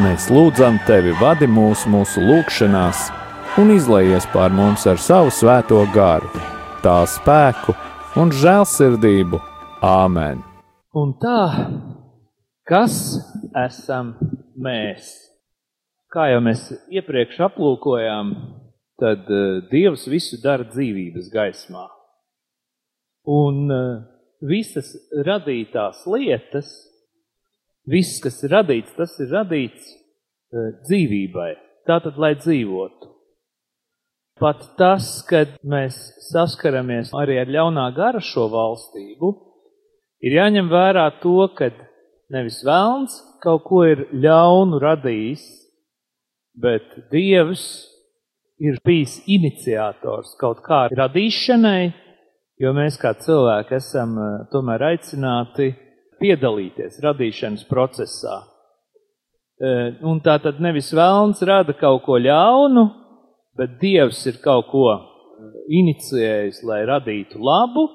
Mēs lūdzam tevi, vadi mūs mūsu lūgšanās, un izlaies pār mums ar savu svēto garu, tā spēku un žēlsirdību. Āmen! Un tā, kas esam mēs? Kā jau mēs iepriekš aplūkojām, tad uh, Dievs visu dara dzīvības gaismā. Un uh, visas radītās lietas Viss, kas ir radīts, tas ir radīts uh, dzīvībai. Tātad, lai dzīvotu. pat tas, kad mēs saskaramies arī ar ļaunā gara šo valstību, ir jāņem vērā to, ka nevis vēlns kaut ko ir ļaunu radījis, bet Dievs ir bijis iniciators kaut kā radīšanai, jo mēs kā cilvēki esam eh, tomēr aicināti piedalīties radīšanas procesā. Eh, un tā tad nevis vēlns rada kaut ko ļaunu, bet Dievs ir kaut ko eh, inicijējis, lai radītu labu,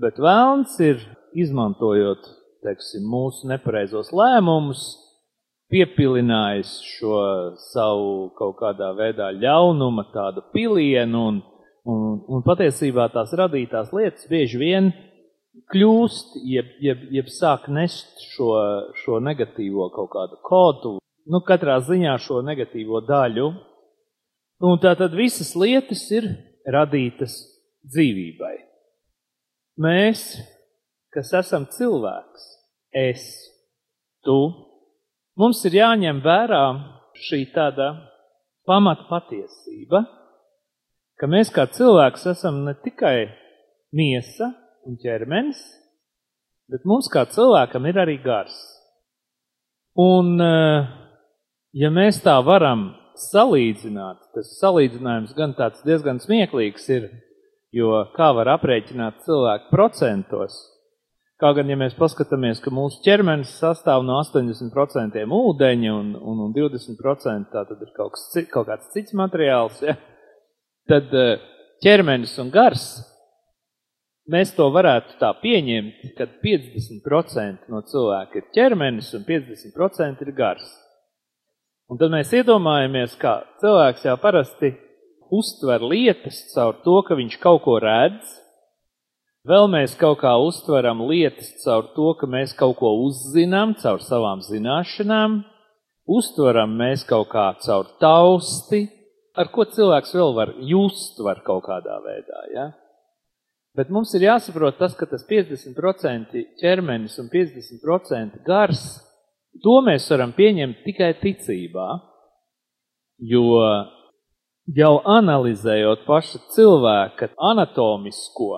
bet vēlns ir izmantojot, teiksim, mūsu nepareizos lēmumus, piepilinājis šo savu kaut kādā veidā ļaunuma tādu pilienu un, un, un patiesībā tās radītās lietas bieži vien kļūst, jeb, jeb, jeb sāk nest šo, šo negatīvo kaut kādu kodu, nu, katrā ziņā šo negatīvo daļu. Un tā tad visas lietas ir radītas dzīvībai. Mēs, kas esam cilvēks, es, tu, mums ir jāņem vērā šī tāda pamata patiesība, ka mēs kā cilvēks esam ne tikai miesa un ķermenis, bet mums kā cilvēkam ir arī gars. Un, eh, ja mēs tā varam salīdzināt, tas salīdzinājums gan tāds diezgan smieklīgs ir, jo kā var aprēķināt cilvēku procentos, Kā gan, ja mēs paskatāmies, ka mūsu ķermenis sastāv no 80% ūdeņa un, un, un 20% tā tad ir kaut, kas, kaut kāds cits materiāls, ja? tad eh, ķermenis un gars, mēs to varētu tā pieņemt, ka 50% no cilvēka ir ķermenis un 50% ir gars. Un tad mēs iedomājamies, ka cilvēks jau parasti uztver lietas caur to, ka viņš kaut ko redz, Vēl mēs kaut kā uztveram lietas caur to, ka mēs kaut ko uzzinām, caur savām zināšanām, uztveram mēs kaut kā caur tausti, ar ko cilvēks vēl var just var kaut kādā veidā. Ja? Bet mums ir jāsaprot tas, ka tas 50% ķermenis un 50% gars, to mēs varam pieņemt tikai ticībā, jo jau analizējot paša cilvēka anatomisko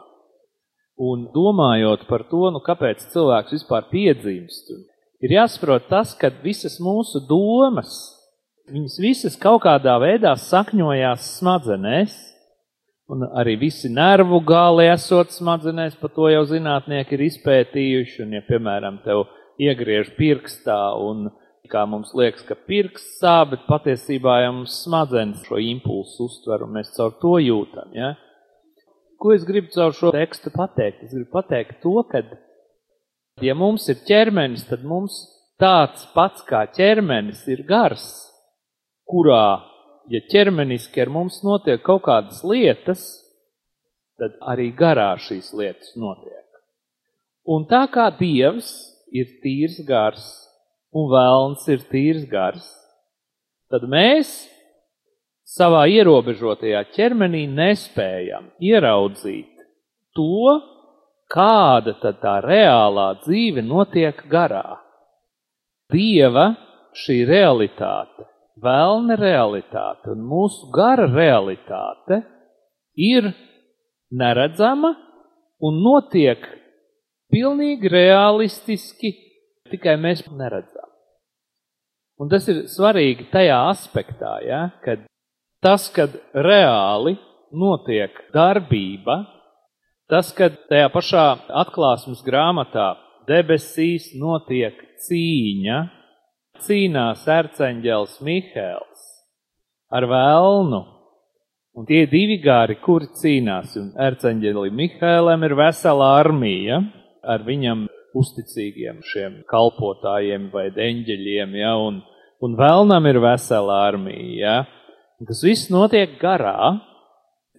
Un domājot par to, nu, kāpēc cilvēks vispār piedzimst, ir jāsaprot tas, ka visas mūsu domas, viņas visas kaut kādā veidā sakņojās smadzenēs, un arī visi nervu gali esot smadzenēs, par to jau zinātnieki ir izpētījuši, un ja, piemēram, tev iegriež pirkstā un kā mums liekas, ka pirksts sāp, bet patiesībā jau mums smadzenes šo impulsu uztver, un mēs caur to jūtam, ja? Ko es gribu caur šo tekstu pateikt? Es gribu pateikt to, ka, ja mums ir ķermenis, tad mums tāds pats kā ķermenis ir gars, kurā, ja ķermeniski ar mums notiek kaut kādas lietas, tad arī garā šīs lietas notiek. Un tā kā Dievs ir tīrs gars un vēlns ir tīrs gars, tad mēs savā ierobežotajā ķermenī nespējam ieraudzīt to, kāda tad tā reālā dzīve notiek garā. Dieva šī realitāte, vēlne realitāte un mūsu gara realitāte ir neredzama un notiek pilnīgi realistiski, tikai mēs neredzam. Un tas ir svarīgi tajā aspektā, ja, kad tas, kad reāli notiek darbība, tas, kad tajā pašā atklāsmes grāmatā debesīs notiek cīņa, cīnās ērceņģels Mihēls ar vēlnu, un tie divi gāri, kuri cīnās, un ērceņģeli Mihēlam ir vesela armija ar viņam uzticīgiem šiem kalpotājiem vai eņģeļiem, ja, un, un vēlnam ir vesela armija, ja, Un tas viss notiek garā.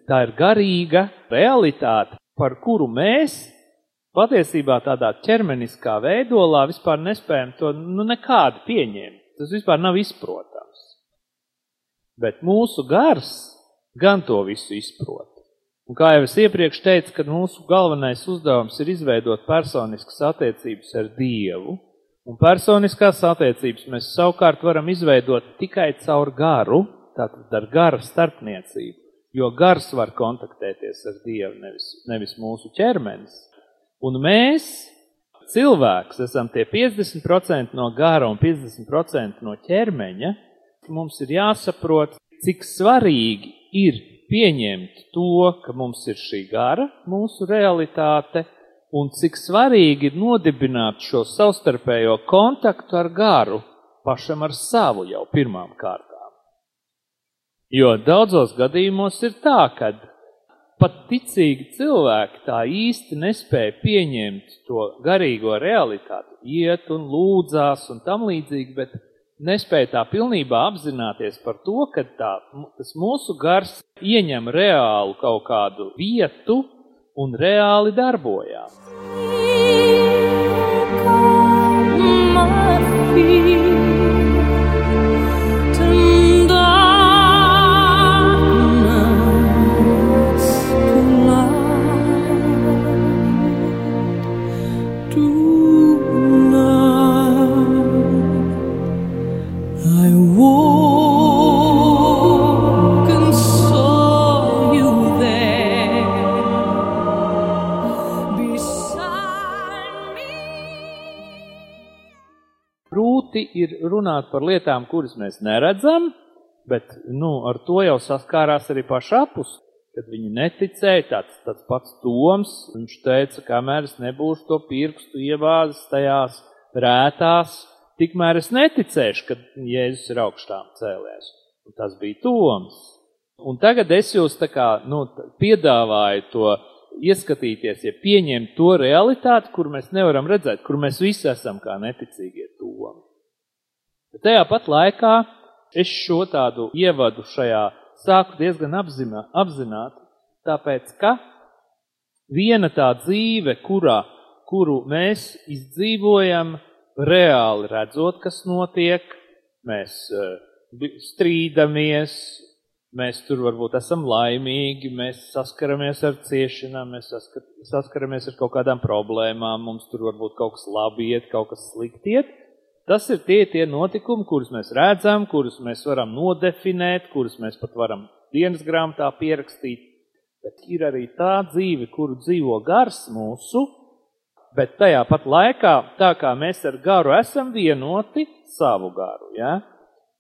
Tā ir garīga realitāte, par kuru mēs patiesībā tādā ķermeniskā veidolā vispār nespējam to nu, nekādu pieņemt. Tas vispār nav izprotams. Bet mūsu gars gan to visu izprot. Un kā jau es iepriekš teicu, kad mūsu galvenais uzdevums ir izveidot personiskas attiecības ar Dievu, un personiskās attiecības mēs savukārt varam izveidot tikai caur garu, tātad ar gara starpniecību. jo gars var kontaktēties ar Dievu, nevis, nevis mūsu ķermenis. Un mēs, cilvēks, esam tie 50% no gara un 50% no ķermeņa. Mums ir jāsaprot, cik svarīgi ir pieņemt to, ka mums ir šī gara, mūsu realitāte, un cik svarīgi ir nodibināt šo savstarpējo kontaktu ar garu, pašam ar savu jau pirmām kārtām. Jo daudzos gadījumos ir tā, ka pat ticīgi cilvēki tā īsti nespēja pieņemt to garīgo realitāti, iet un lūdzās un tam līdzīgi, bet nespēja tā pilnībā apzināties par to, ka tā, tas mūsu gars ieņem reālu kaut kādu vietu un reāli darbojās. grūti ir runāt par lietām, kuras mēs neredzam, bet nu, ar to jau saskārās arī pašapus. Kad viņi neticēja, tāds, tāds pats Toms, viņš teica, kamēr es nebūšu to pirkstu ievāzis tajās rētās, tikmēr es neticēšu, ka Jēzus ir augstām cēlēs. Un tas bija Toms. Un tagad es jūs tā kā, nu, piedāvāju to ieskatīties, ja pieņemt to realitāti, kur mēs nevaram redzēt, kur mēs visi esam kā neticīgie. Bet tajā pat laikā es šo tādu ievadu šajā sāku diezgan apzinā, apzināt, tāpēc, ka viena tā dzīve, kurā, kuru mēs izdzīvojam, reāli redzot, kas notiek, mēs uh, strīdamies, mēs tur varbūt esam laimīgi, mēs saskaramies ar ciešanām, mēs saskaramies ar kaut kādām problēmām, mums tur varbūt kaut kas labi iet, kaut kas slikti iet, Tas ir tie, tie notikumi, kurus mēs redzam, kurus mēs varam nodefinēt, kurus mēs pat varam dienas grāmatā pierakstīt. Bet ir arī tā dzīve, kuru dzīvo gars mūsu, bet tajā pat laikā, tā kā mēs ar garu esam vienoti, savu garu, ja,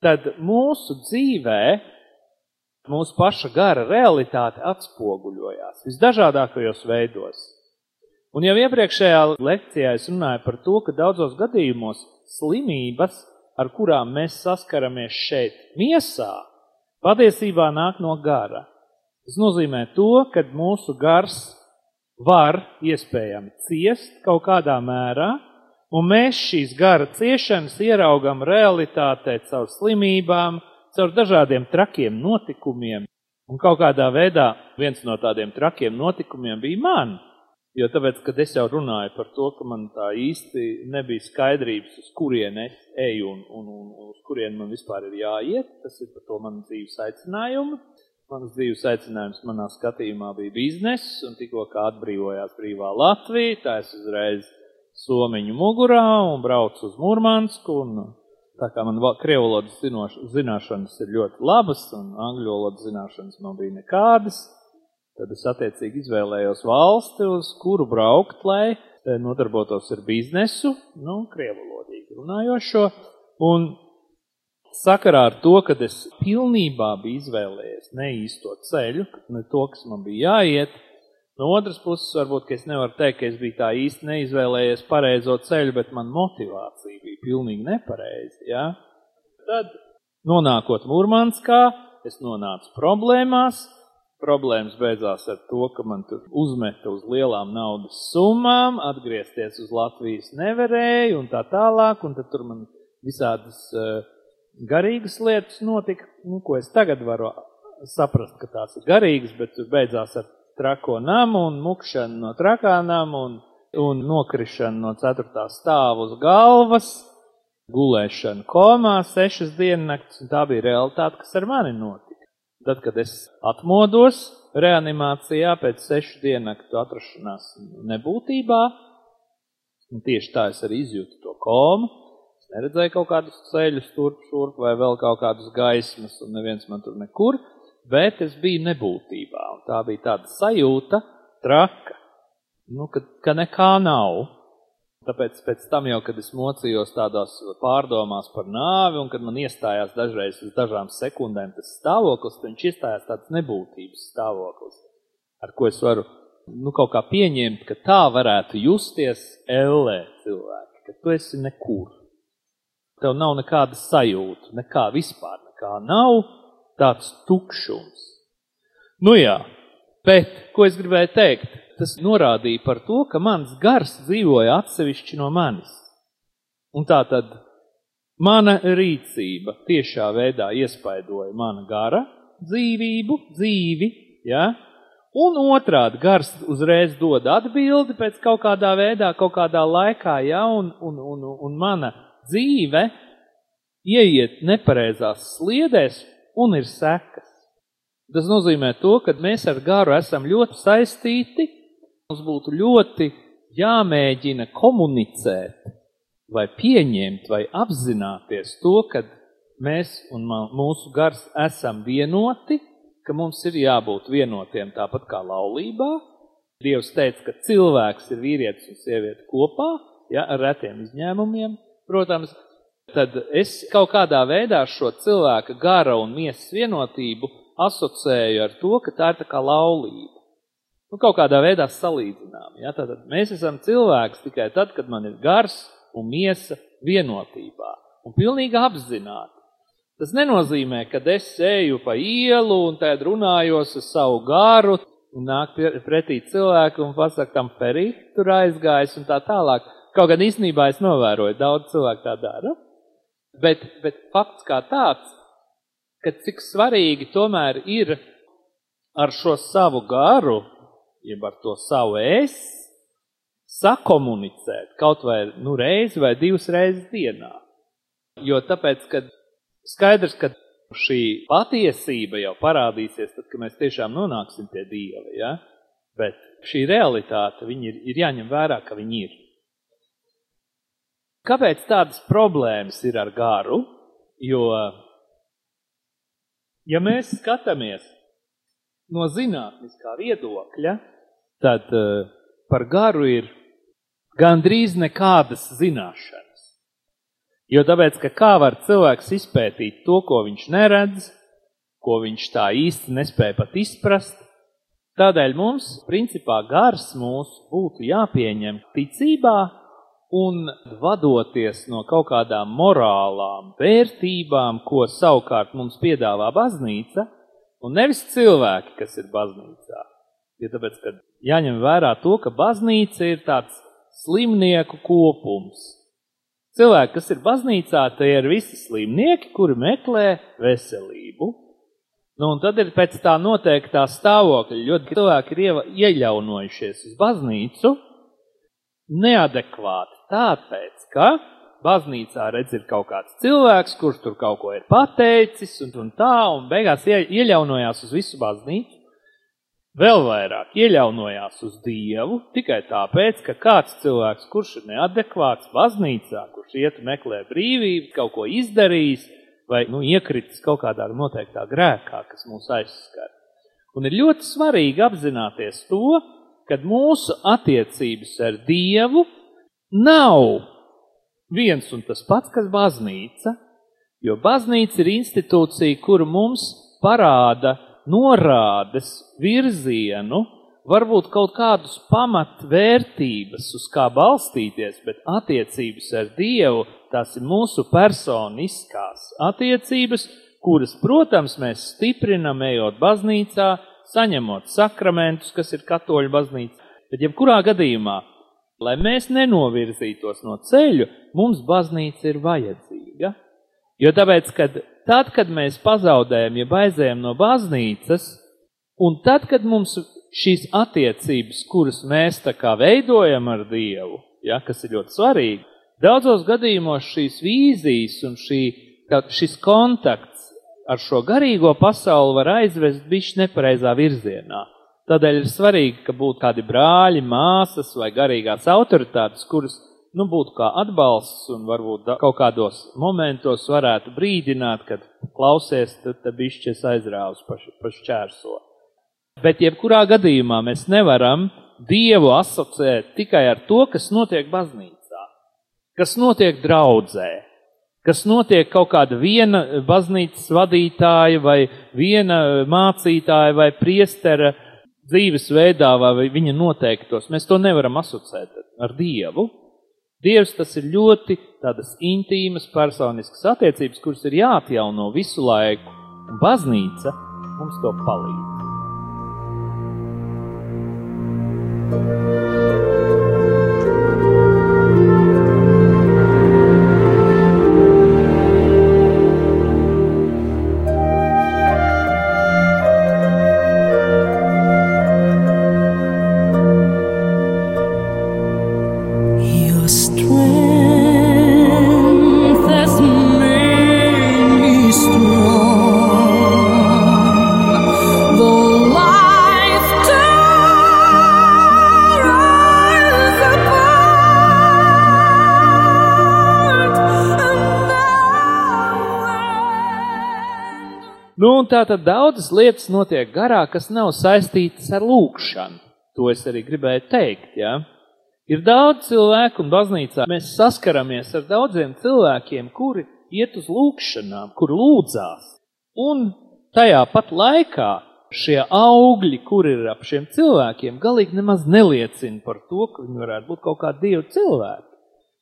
tad mūsu dzīvē, mūsu paša gara realitāte atspoguļojās visdažādākajos veidos. Un jau iepriekšējā lekcijā es runāju par to, ka daudzos gadījumos slimības, ar kurām mēs saskaramies šeit miesā, patiesībā nāk no gara. Tas nozīmē to, ka mūsu gars var iespējami ciest kaut kādā mērā, un mēs šīs gara ciešanas ieraugam realitātē caur slimībām, caur dažādiem trakiem notikumiem. Un kaut kādā veidā viens no tādiem trakiem notikumiem bija man. Jo tāpēc, kad es jau runāju par to, ka man tā īsti nebija skaidrības, uz kurien es eju un, un, un, uz kurien man vispār ir jāiet, tas ir par to manu dzīves aicinājumu. Manas dzīves aicinājums manā skatījumā bija bizness, un tikko kā atbrīvojās brīvā Latvija, tā es uzreiz somiņu mugurā un braucu uz Murmansku, un tā kā man krievu valodas zināšanas ir ļoti labas, un angļu valodas zināšanas man bija nekādas, Tad es attiecīgi izvēlējos valsti, uz kuru braukt, lai nodarbotos ar biznesu, nu, krievalodīgi runājošo. Un sakarā ar to, ka es pilnībā biju izvēlējies neīsto ceļu, ne to, kas man bija jāiet, no otras puses varbūt, es nevaru teikt, ka es biju tā īsti neizvēlējies pareizo ceļu, bet man motivācija bija pilnīgi nepareiza, ja? Tad, nonākot Murmanskā, es nonācu problēmās, problēmas beidzās ar to, ka man tur uzmeta uz lielām naudas summām, atgriezties uz Latvijas nevarēju un tā tālāk, un tad tur man visādas uh, garīgas lietas notika, nu, ko es tagad varu saprast, ka tās ir garīgas, bet tur beidzās ar trako namu un mukšanu no trakā namu un, un nokrišanu no ceturtā stāva uz galvas, gulēšanu komā sešas diennakts, un tā bija realitāte, kas ar mani notika. Tad, kad es atmodos reanimācijā pēc sešu diennaktu atrašanās nebūtībā, un tieši tā es arī izjūtu to komu, es neredzēju kaut kādus ceļus turp šurp vai vēl kaut kādus gaismas, un neviens man tur nekur, bet es biju nebūtībā. Un tā bija tāda sajūta, traka, nu, ka, ka nekā nav. Tāpēc pēc tam jau, kad es mocījos tādās pārdomās par nāvi, un kad man iestājās dažreiz uz dažām sekundēm tas stāvoklis, tad viņš iestājās tāds nebūtības stāvoklis, ar ko es varu nu, kaut kā pieņemt, ka tā varētu justies ellē cilvēki, ka tu esi nekur. Tev nav nekāda sajūta, nekā vispār, nekā nav tāds tukšums. Nu jā, bet, ko es gribēju teikt? Tas norādīja par to, ka mans gars dzīvoja atsevišķi no manis. Un tā tad mana rīcība tiešā veidā iespaidoja mana gara dzīvību, dzīvi, ja? un otrādi gars uzreiz dod atbildi pēc kaut kādā veidā, kaut kādā laikā, ja? un, un, un, un mana dzīve ieiet nepareizās sliedēs un ir sekas. Tas nozīmē to, ka mēs ar garu esam ļoti saistīti, Mums būtu ļoti jāmēģina komunicēt, vai pieņemt, vai apzināties to, ka mēs un mūsu gars esam vienoti, ka mums ir jābūt vienotiem tāpat kā laulībā. Dievs teica, ka cilvēks ir vīrietis un sieviete kopā, ja, ar retiem izņēmumiem, protams, tad es kaut kādā veidā šo cilvēka gara un miesas vienotību asociēju ar to, ka tā ir tā kā laulība nu, kaut kādā veidā salīdzinām. Ja? Tātad mēs esam cilvēks tikai tad, kad man ir gars un miesa vienotībā un pilnīgi apzināti. Tas nenozīmē, ka es eju pa ielu un tad runājos ar savu garu un nāk pretī cilvēku un pasaka tam perī, tur aizgājis un tā tālāk. Kaut gan īstenībā es novēroju, daudz cilvēku tā dara. Bet, bet fakts kā tāds, ka cik svarīgi tomēr ir ar šo savu garu jeb ar to savu es, sakomunicēt kaut vai nu, reizi vai divas reizes dienā. Jo tāpēc, ka skaidrs, ka šī patiesība jau parādīsies, tad, kad mēs tiešām nonāksim pie Dieva, ja? bet šī realitāte, ir, ir jāņem vērā, ka viņi ir. Kāpēc tādas problēmas ir ar garu? Jo, ja mēs skatāmies no zinātniskā viedokļa, tad uh, par garu ir gandrīz nekādas zināšanas. Jo tāpēc, ka kā var cilvēks izpētīt to, ko viņš neredz, ko viņš tā īsti nespēja pat izprast, tādēļ mums, principā, gars mūs būtu jāpieņem ticībā un vadoties no kaut kādām morālām vērtībām, ko savukārt mums piedāvā baznīca, un nevis cilvēki, kas ir baznīcā. Ja tāpēc, ka jāņem vērā to, ka baznīca ir tāds slimnieku kopums. Cilvēki, kas ir baznīcā, tie ir visi slimnieki, kuri meklē veselību. Nu, un tad ir pēc tā noteiktā stāvokļa, ļoti cilvēki ir ieļaunojušies uz baznīcu neadekvāti, tāpēc, ka baznīcā redz ir kaut kāds cilvēks, kurš tur kaut ko ir pateicis un, un tā, un beigās ie, ieļaunojās uz visu baznīcu. Vēl vairāk ieļaunojās uz Dievu tikai tāpēc, ka kāds cilvēks, kurš ir neadekvāts baznīcā, kurš iet meklē brīvību, kaut ko izdarījis vai nu, iekritis kaut kādā noteiktā grēkā, kas mūs aizskar. Un ir ļoti svarīgi apzināties to, ka mūsu attiecības ar Dievu nav viens un tas pats, kas baznīca, jo baznīca ir institūcija, kura mums parāda norādes virzienu, varbūt kaut kādus pamatvērtības, uz kā balstīties, bet attiecības ar Dievu, tās ir mūsu personiskās attiecības, kuras, protams, mēs stiprinam, ejot baznīcā, saņemot sakramentus, kas ir katoļu baznīca. Bet jebkurā gadījumā, lai mēs nenovirzītos no ceļu, mums baznīca ir vajadzīga. Jo tāpēc, kad tad, kad mēs pazaudējam, ja aizējam no baznīcas, un tad, kad mums šīs attiecības, kuras mēs tā kā veidojam ar Dievu, ja, kas ir ļoti svarīgi, daudzos gadījumos šīs vīzijas un šī, tā, šis kontakts ar šo garīgo pasauli var aizvest bišķi nepareizā virzienā. Tādēļ ir svarīgi, ka būtu kādi brāļi, māsas vai garīgās autoritātes, kuras nu, būtu kā atbalsts un varbūt kaut kādos momentos varētu brīdināt, kad klausies, tad, bišķies aizrāvus pa, pa šķērso. Bet jebkurā gadījumā mēs nevaram Dievu asociēt tikai ar to, kas notiek baznīcā, kas notiek draudzē, kas notiek kaut kāda viena baznīcas vadītāja vai viena mācītāja vai priestera dzīvesveidā vai viņa noteiktos. Mēs to nevaram asociēt ar Dievu. Dievs tas ir ļoti tādas intīmas, personiskas attiecības, kuras ir jāatjauno visu laiku, un baznīca mums to palīdz. Tā tad daudzas lietas notiek garā, kas nav saistītas ar lūkšanu. To es arī gribēju teikt, ja? Ir daudz cilvēku un baznīcā mēs saskaramies ar daudziem cilvēkiem, kuri iet uz lūkšanām, kur lūdzās. Un tajā pat laikā šie augļi, kur ir ap šiem cilvēkiem, galīgi nemaz neliecina par to, ka viņi varētu būt kaut kādi dievu cilvēki.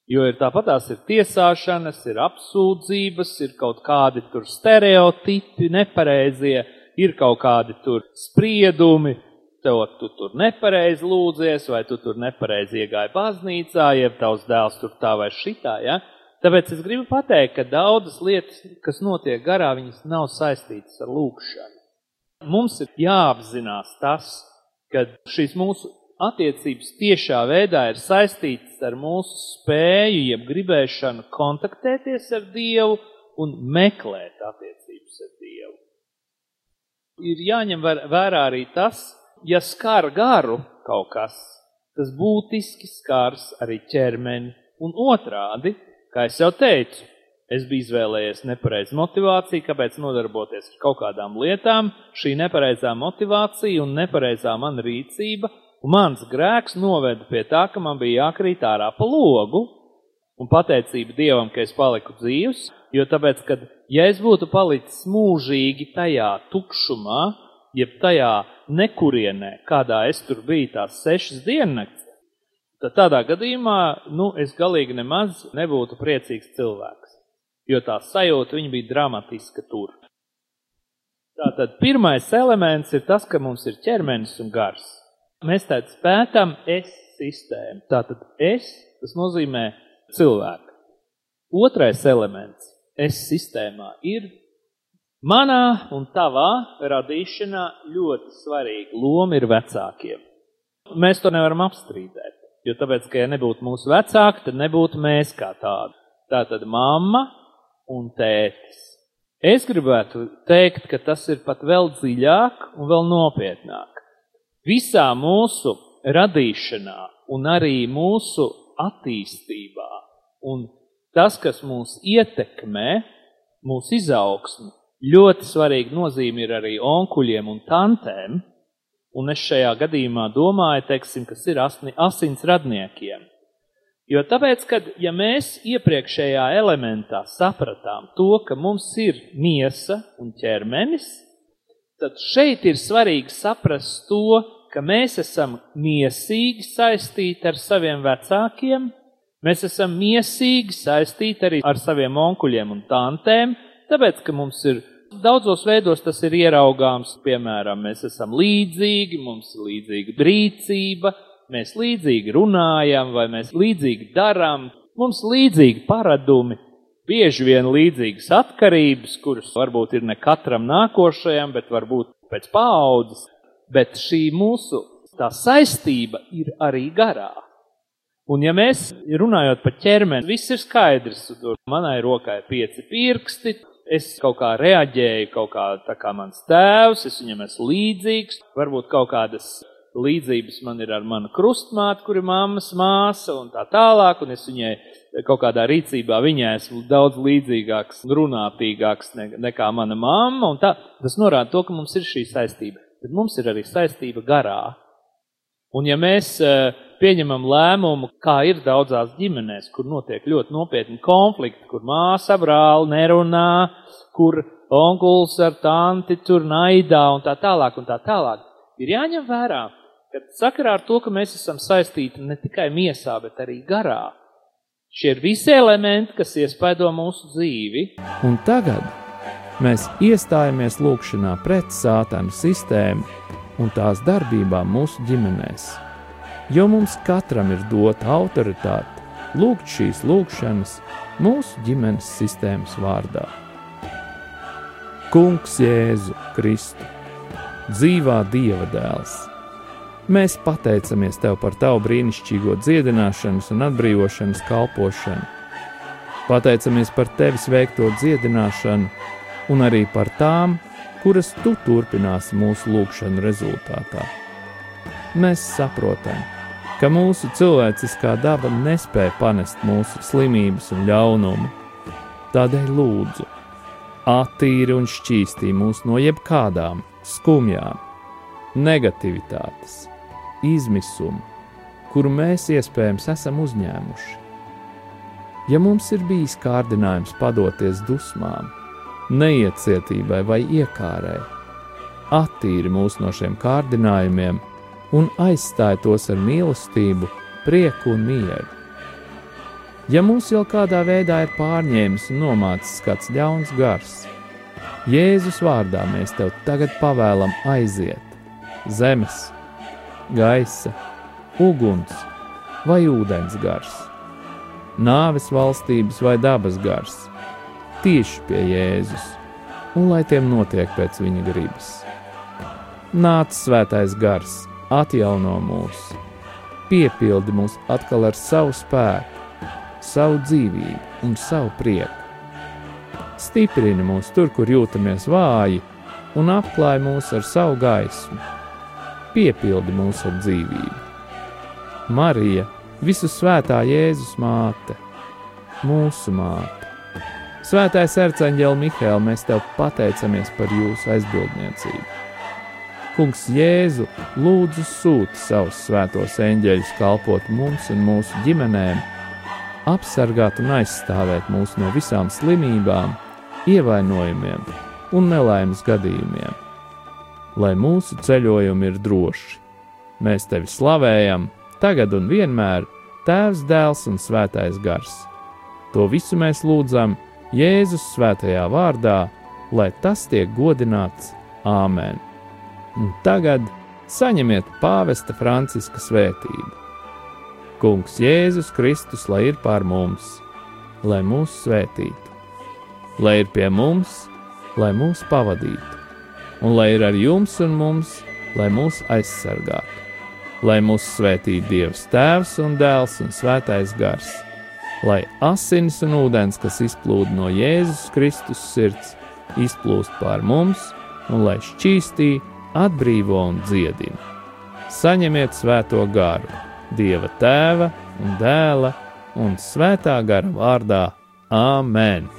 Jo ir tāpat tās ir tiesāšanas, ir apsūdzības, ir kaut kādi tur stereotipi, nepareizie, ir kaut kādi tur spriedumi, tev tu tur nepareizi lūdzies, vai tu tur nepareizi iegāji baznīcā, jeb tavs dēls tur tā vai šitā, ja? Tāpēc es gribu pateikt, ka daudzas lietas, kas notiek garā, viņas nav saistītas ar lūkšanu. Mums ir jāapzinās tas, ka šīs mūsu attiecības tiešā veidā ir saistītas ar mūsu spēju, jeb gribēšanu kontaktēties ar Dievu un meklēt attiecības ar Dievu. Ir jāņem vērā arī tas, ja skar garu kaut kas, tas būtiski skars arī ķermeni un otrādi, kā es jau teicu, es biju izvēlējies nepareizu motivāciju, kāpēc nodarboties ar kaut kādām lietām, šī nepareizā motivācija un nepareizā man rīcība Un mans grēks noveda pie tā, ka man bija jākrīt ārā pa logu, un pateicība Dievam, ka es paliku dzīvs, jo tāpēc, kad, ja es būtu palicis mūžīgi tajā tukšumā, jeb tajā nekurienē, kādā es tur biju tās sešas diennakts, tad tādā gadījumā, nu, es galīgi nemaz nebūtu priecīgs cilvēks, jo tā sajūta viņa bija dramatiska tur. Tātad pirmais elements ir tas, ka mums ir ķermenis un gars. Mēs tādu pētām es sistēmu. Tātad es, tas nozīmē cilvēku. Otrais elements es sistēmā ir manā un tavā radīšanā ļoti svarīga loma ir vecākiem. Mēs to nevaram apstrīdēt, jo tāpēc, ka ja nebūtu mūsu vecāki, tad nebūtu mēs kā tādi. Tātad mamma un tētis. Es gribētu teikt, ka tas ir pat vēl dziļāk un vēl nopietnāk. Visā mūsu radīšanā un arī mūsu attīstībā un tas, kas mūs ietekmē, mūsu izaugsmu, ļoti svarīga nozīme ir arī onkuļiem un tantēm, un es šajā gadījumā domāju, teiksim, kas ir asni, asins radniekiem. Jo tāpēc, kad ja mēs iepriekšējā elementā sapratām to, ka mums ir miesa un ķermenis, tad šeit ir svarīgi saprast to, ka mēs esam miesīgi saistīti ar saviem vecākiem, mēs esam miesīgi saistīti arī ar saviem onkuļiem un tantēm, tāpēc, ka mums ir daudzos veidos tas ir ieraugāms, piemēram, mēs esam līdzīgi, mums ir līdzīga rīcība, mēs līdzīgi runājam vai mēs līdzīgi darām, mums līdzīgi paradumi, bieži vien līdzīgas atkarības, kuras varbūt ir ne katram nākošajam, bet varbūt pēc paaudzes, bet šī mūsu saistība ir arī garā. Un ja mēs runājot par ķermeni, viss ir skaidrs, manai rokai ir pieci pirksti, es kaut kā reaģēju, kaut kā tā kā mans tēvs, es viņam esmu līdzīgs, varbūt kaut kādas līdzības man ir ar manu krustmāti, kur ir mammas māsa un tā tālāk, un es viņai kaut kādā rīcībā viņai esmu daudz līdzīgāks, runātīgāks ne, nekā mana mamma, un tā, tas norāda to, ka mums ir šī saistība. Bet mums ir arī saistība garā. Un ja mēs uh, pieņemam lēmumu, kā ir daudzās ģimenēs, kur notiek ļoti nopietni konflikti, kur māsa brāli nerunā, kur onkulis ar tanti tur naidā un tā tālāk un tā tālāk, ir jāņem vērā, ka sakarā ar to, ka mēs esam saistīti ne tikai miesā, bet arī garā, šie ir visi elementi, kas iespaido mūsu dzīvi. Un tagad mēs iestājamies lūkšanā pret sātanu sistēmu un tās darbībām mūsu ģimenēs jo mums katram ir dota autoritāte lūgt šīs lūgšanas mūsu ģimenes sistēmas vārdā. Kungs Jēzu Kristu, dzīvā Dieva dēls, mēs pateicamies Tev par Tavu brīnišķīgo dziedināšanas un atbrīvošanas kalpošanu. Pateicamies par Tevis veikto dziedināšanu un arī par tām, kuras Tu turpināsi mūsu lūgšanu rezultātā. Mēs saprotam, ka mūsu cilvēciskā daba nespēja panest mūsu slimības un ļaunumu. Tādēļ lūdzu, attīri un šķīstī mūs no jebkādām skumjām, negativitātes, izmisuma, kuru mēs iespējams esam uzņēmuši. Ja mums ir bijis kārdinājums padoties dusmām, neiecietībai vai iekārai, attīri mūs no šiem kārdinājumiem un aizstāj tos ar mīlestību, prieku un mieru. Ja mūs jau kādā veidā ir pārņēmis un nomācis kāds ļauns gars, Jēzus vārdā mēs tev tagad pavēlam aiziet zemes, gaisa, uguns vai ūdens gars, nāves valstības vai dabas gars, tieši pie Jēzus, un lai tiem notiek pēc viņa gribas. Nāc svētais gars! atjauno mūs, piepildi mūs atkal ar savu spēku, savu dzīvību un savu prieku. Stiprini mūs tur, kur jūtamies vāji, un apklāj mūs ar savu gaismu, piepildi mūs ar dzīvību. Marija, visu svētā Jēzus māte, mūsu māte. Svētais arcāņģēl Mihēl, mēs tev pateicamies par jūsu aizbildniecību. Kungs Jēzu lūdzu sūti savus svētos eņģeļus kalpot mums un mūsu ģimenēm, apsargāt un aizstāvēt mūs no visām slimībām, ievainojumiem un nelaimes gadījumiem. Lai mūsu ceļojumi ir droši, mēs tevi slavējam, tagad un vienmēr, Tēvs, Dēls un Svētais Gars. To visu mēs lūdzam Jēzus svētajā vārdā, lai tas tiek godināts Āmen! un tagad saņemiet pāvesta Franciska svētību. Kungs Jēzus Kristus, lai ir pār mums, lai mūs svētītu, lai ir pie mums, lai mūs pavadītu, un lai ir ar jums un mums, lai mūs aizsargātu, lai mūs svētītu Dievs Tēvs un Dēls un Svētais Gars, lai asins un ūdens, kas izplūda no Jēzus Kristus sirds, izplūst pār mums, un lai šķīstītu atbrīvo un dziedina. Saņemiet svēto garu, Dieva tēva un dēla un svētā gara vārdā Āmen!